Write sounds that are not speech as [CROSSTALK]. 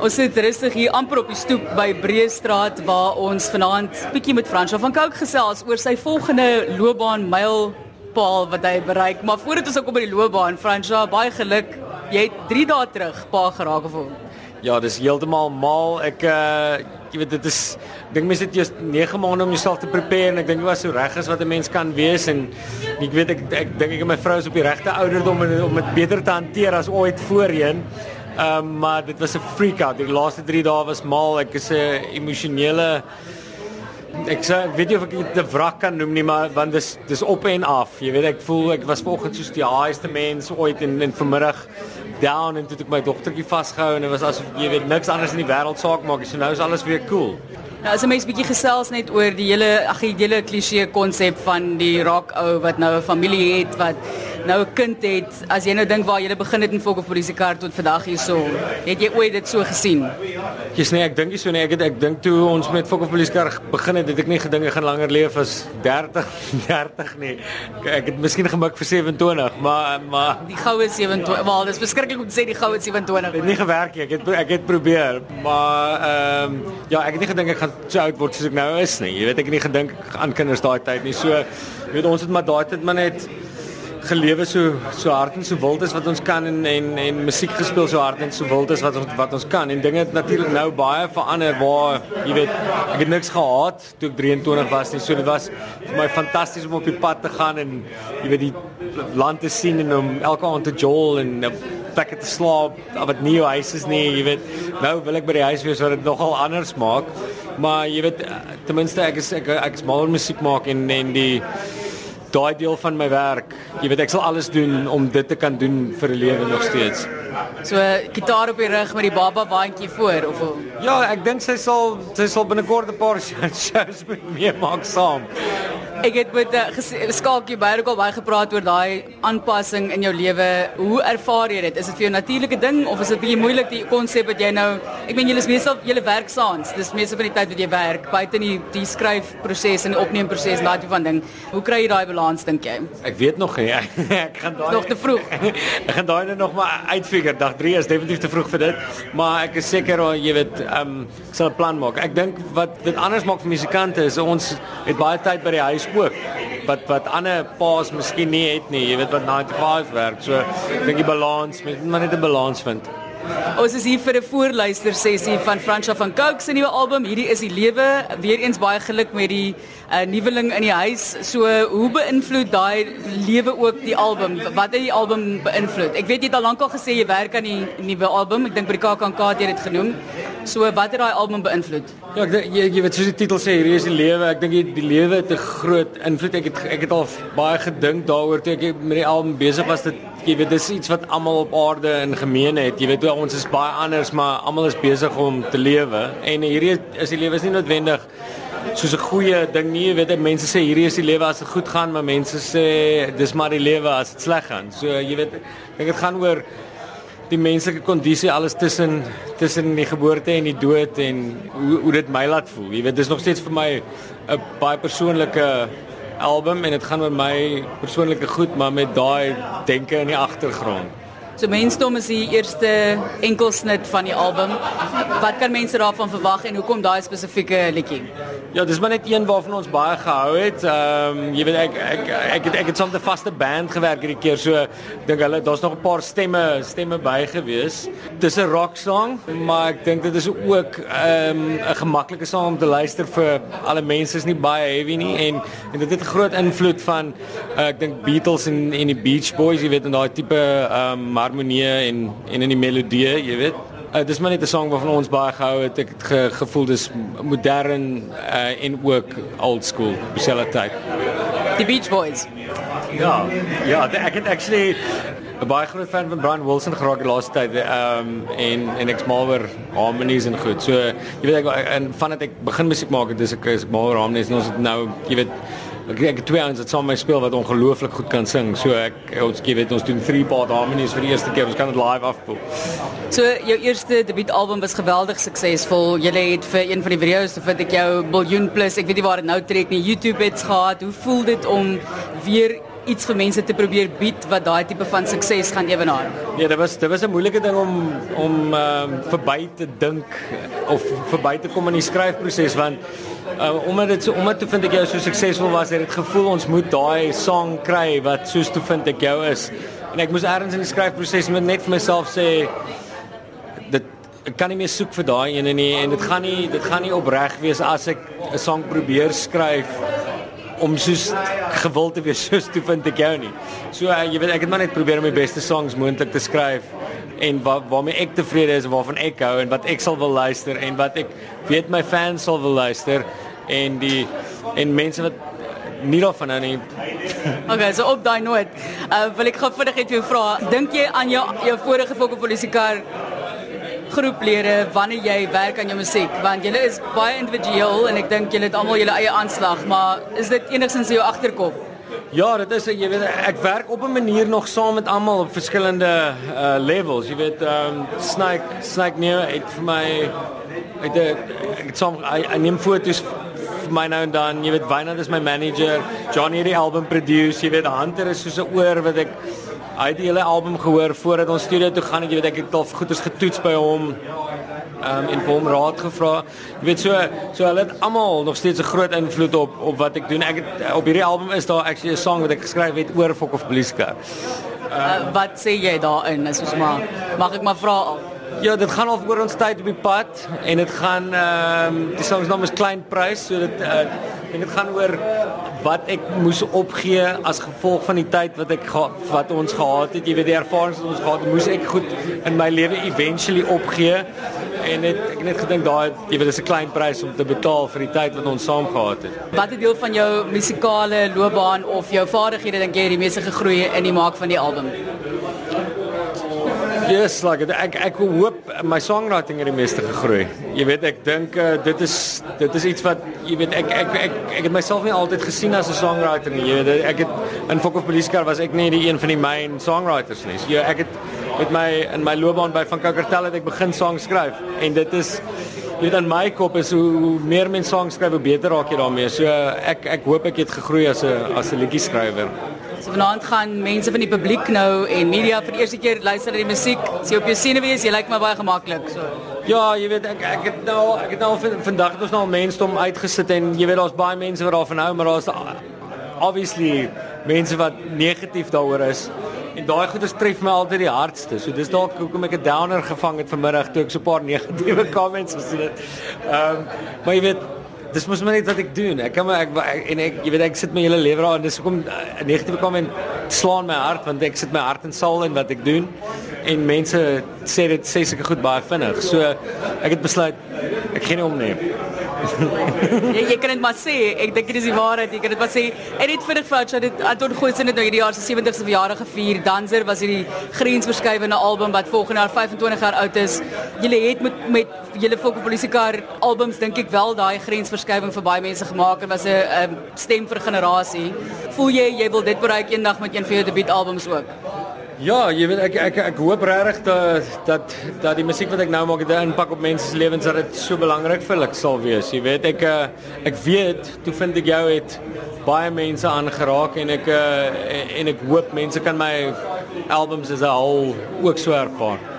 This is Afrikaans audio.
Ons sit rustig hier amper op die stoep by Breestraat waar ons vanaand bietjie met Fransjo van Cooke gesels oor sy volgende loopbaan mylpaal wat hy bereik. Maar voordat ons kom by die loopbaan, Fransjo, baie geluk. Jy het 3 dae terug pa geraak of hoe? Ja, dis heeltemal mal. Ek uh jy weet dit is ek dink mense het eers 9 maande om jouself te prepare en ek dink dit was so reg as wat 'n mens kan wees en ek weet ek ek dink ek en my vrou is op die regte ouderdom om dit beter te hanteer as ooit voorheen. Um, maar dit was 'n freak out. Die laaste 3 dae was mal. Ek is 'n emosionele ek sê ek weet nie of ek dit 'n wrak kan noem nie, maar want dis dis op en af. Jy weet ek voel ek was vanoggend soos die haaiste mens ooit en en vanmiddag down en toe ek my dogtertjie vasgehou en dit was asof jy weet niks anders in die wêreld saak maak. So nou is alles weer cool. Nou as 'n mens bietjie gesels net oor die hele ag die hele klisee konsep van die rock ou wat nou 'n familie het wat nou 'n kind het, as jy nou dink waar jy begin het in Fokke Polisie kar tot vandag hierso, het jy ooit dit so gesien? Jy's nee, ek dink nie so nie. Ek het ek dink toe ons met Fokke Polisie kar begin het, het ek nie gedink ek gaan langer leef as 30 30 [LAUGHS] nie. Ek het miskien gemik vir 27, maar maar die goue 27, wel, dis verskriklik om te sê die goue 27. Het nie gewerk nie. Ek het ek het probeer, maar ehm um, ja, ek het nie gedink ek gaan so oud word soos ek nou is nie. Jy weet ek het nie gedink aan kinders daai tyd nie. So jy weet ons het maar daai tyd maar net gelewe so so hard en so wild as wat ons kan en en en musiek gespeel so hard en so wild as wat ons wat ons kan. En dinge het natuurlik nou baie verander waar jy weet ek het niks gehaat toe ek 23 was nie. So dit was vir my fantasties om op die pad te gaan en jy weet die land te sien en om elke aand te jol en plekke te slaap wat nie jou huis is nie jy weet. Nou wil ek by die huis wees waar dit nogal anders maak. Maar jy weet ten minste ek is ek, ek is mal oor musiek maak en en die daai deel van my werk. Jy weet ek sal alles doen om dit te kan doen vir 'n lewe nog steeds. So gitaar op die rug met die baba waantjie voor of hoe? Ja, ek dink sy sal sy sal binnekort 'n paar [LAUGHS] shows met my maak saam. Ek het met 'n uh, skaaltjie baie ook al baie gepraat oor daai aanpassing in jou lewe. Hoe ervaar jy dit? Is dit vir jou natuurlike ding of is dit bietjie moeilik die konsep wat jy nou Ek meen julle is meestal julle werk saans. Dis meestal van die tyd wat jy werk, buite in die die skryfproses en die opneemproses en daai tipe van ding. Hoe kry jy daai balans dink jy? Ek weet nog nie. [LAUGHS] ek gaan daai nog te vroeg. [LAUGHS] ek gaan daai nou nog maar uitfigure. Dag 3 is definitief te vroeg vir dit, maar ek is seker jy weet, um, sal 'n plan maak. Ek dink wat dit anders maak vir musikante is ons het baie tyd by die huis ook wat wat ander paas miskien nie het nie. Jy weet wat 95 werk. So ek dink die balans, moet maar net 'n balans vind. Ons is hier vir 'n voorluister sessie van Fransha van Cooke se nuwe album. Hierdie is die lewe. Weereens baie geluk met die uh, nuweling in die huis. So hoe beïnvloed daai lewe ook die album? Wat het die album beïnvloed? Ek weet jy het al lankal gesê jy werk aan die nuwe album. Ek dink by die KAKNK het jy dit genoem. So wat het daai album beïnvloed? Ja, ek jy, jy weet soos die titel sê, hierdie is die lewe. Ek dink die, die lewe het 'n groot invloed. Ek het ek het al baie gedink daaroor toe ek met die album besig was. Dit jy weet dis iets wat almal op aarde in gemeen het. Jy weet ons is baie anders, maar almal is besig om te lewe. En hierdie is die lewe is nie noodwendig soos 'n goeie ding nie. Jy weet mense sê hierdie is die lewe as dit goed gaan, maar mense sê dis maar die lewe as dit sleg gaan. So jy weet ek dink dit gaan oor die menslike kondisie alles tussen tussen die geboorte en die dood en hoe hoe dit my laat voel. Jy weet dis nog steeds vir my 'n baie persoonlike album en dit gaan oor my persoonlike goed maar met daai denke in die agtergrond. So Mensdom is die eerste enkelsnit van die album. Wat kan mense daarvan verwag en hoekom daai spesifieke liedjie? Ja, dis maar net een waarvan ons baie gehou het. Ehm um, jy weet ek ek ek het ek het soms 'n vaste band gewerk hierdie keer so dink hulle daar's nog 'n paar stemme stemme by gewees. Dis 'n rock song, maar ek dink dit is ook ehm um, 'n gemaklike song om te luister vir alle mense is nie baie heavy nie en en dit het 'n groot invloed van uh, ek dink Beatles en en die Beach Boys, jy weet en daai tipe ehm um, harmonie en en in die melodie, jy weet. Uh, dis maar net 'n sang waarvan ons baie gehou het. Ek het ge, gevoel dis modern uh, en ook old school, dieselfde tyd. Die Beach Boys. Ja, ja, ek het actually 'n baie groot fan van Brian Wilson geraak die laaste tyd. Ehm um, en en ek's mal oor harmonies en goed. So, jy weet ek en vandat ek begin musiek maak, dis ek is mal oor harmonies en ons het nou, jy weet Ek ek twee ouens wat saam met my speel wat ongelooflik goed kan sing. So ek ons gee weet ons doen three part harmonies vir die eerste keer. Ons kan dit live afspeel. So jou eerste debuutalbum was geweldig suksesvol. Jy het vir een van die video's, vind ek jou biljoen plus. Ek weet nie waar dit nou trek nie. YouTube het gehad. Hoe voel dit om weer iets vir mense te probeer bied wat daai tipe van sukses gaan ewenaar? Nee, dit was dit was 'n moeilike ding om om ehm uh, verby te dink of verby te kom in die skryfproses want uh, omdat dit so omdat toe vind ek jou so suksesvol was, het dit gevoel ons moet daai song kry wat soos toe vind ek jou is. En ek moes eers in die skryfproses net vir myself sê dit ek kan nie meer soek vir daai ene nie en dit gaan nie dit gaan nie opreg wees as ek 'n song probeer skryf om soos gewild te wees [LAUGHS] soos toe vind ek jou nie. So uh, jy weet ek het maar net probeer om die beste songs moontlik te skryf en waar waarmee ek tevrede is en waarvan ek hou en wat ek sal wil luister en wat ek weet my fans sal wil luister en die en mense wat nie daarvan nou nie. [LAUGHS] Okay, so op daai noot, uh, wil ek gou vinnig net jou vra, dink jy aan jou jou vorige Fokopolisieker groeplede wanneer jy werk aan jou musiek want julle is baie individueel en ek dink julle het almal julle eie aanslag maar is dit enigstens in jou agterkop Ja, dit is jy weet ek werk op 'n manier nog saam met almal op verskillende uh levels. Jy weet ehm um, Snake Snake nee het vir my het ek het saam ek neem foto's vir my nou en dan. Jy weet Wynand is my manager. Johnny het die album produce. Jy weet Hunter is soos 'n oor wat ek hy het die hele album gehoor voordat ons studio toe gaan. Het jy weet ek het al goeders getoets by hom. Um, en hom raad gevra. Jy weet so so hulle het almal nog steeds 'n groot invloed op op wat ek doen. Ek het op hierdie album is daar actually 'n song wat ek geskryf het oor Fok of Police Car uh, wat sê jy daarin? Is soos maar mag ek maar vra? Ja, dit gaan al oor ons tyd op die pad en dit gaan ehm um, die song se naam is Klein Prys, so dit uh, en dit gaan oor wat ek moes opgee as gevolg van die tyd wat ek wat ons gehad het. Jy weet die ervarings wat ons gehad het, moes ek goed in my lewe eventually opgee. En het, ek het net gedink daai jy weet dis 'n klein prys om te betaal vir die tyd wat ons saam gehad het. Wat het deel van jou musikale loopbaan of jou vaardighede dink jy het die meeste gegroei in die maak van die album? Yes, like ek ek hoop my songwriting het die meeste gegroei. Jy weet ek dink uh, dit is dit is iets wat jy weet ek ek ek ek het myself nie altyd gesien as 'n songwriter nie. Jy weet ek het in Fok of Police Car was ek nie die een van die main songwriters nie. So, ek het met my in my loopbaan by van Kakartel het ek begin songs skryf en dit is jy weet in my kop is hoe meer mense songs skryf hoe beter raak jy daarmee. So ek ek hoop ek het gegroei as 'n as 'n liedjie skrywer. So vanaand gaan mense van die publiek nou en media vir die eerste keer luister na die musiek. Sien op jou senuwees, jy lyk my baie gemaklik. So. Ja, jy weet ek ek het nou ek het nou vandag het ons nou al mense om uitgesit en jy weet daar's baie mense wat daarvan hou, maar daar's obviously mense wat negatief daaroor is. En daai goeie tref my altyd die hardste. So dis dalk hoekom ek 'n downer gevang het vanmiddag toe ek so 'n paar [LAUGHS] negatiewe comments gesien het. Ehm um, maar jy weet dis mos maar net wat ek doen. Ek kan maar ek, en ek jy weet ek sit my hele lewe daar en dis hoekom 'n uh, negatiewe komment slaan my hart want ek sit my hart en siel in wat ek doen en mense sê dit sê seker goed baie vinnig. So ek het besluit ek gaan nie om nie. [LAUGHS] jy jy kan dit maar sê, ek dink dit is die waarheid. Jy kan dit maar sê. En dit vir die fout dat dit Anton Goosen het nou hierdie jaar se 70ste verjaardag gevier. Danser was hierdie grensverskywende album wat volgende jaar 25 jaar oud is. Julle het met met julle Fokopolisiecar albums dink ek wel daai grensverskywing vir baie mense gemaak en was 'n stem vir generasie. Voel jy jy wil dit bereik eendag met een van jou debuutalbums ook? Ja, jy weet ek ek ek hoop regtig dat dat dat die musiek wat ek nou maak het 'n impak op mense se lewens dat dit so belangrik vir hulle sal wees. Jy weet ek eh, ek weet toe vind ek jou het baie mense aangeraak en ek eh, en ek hoop mense kan my albums as 'n whole ook so ervaar.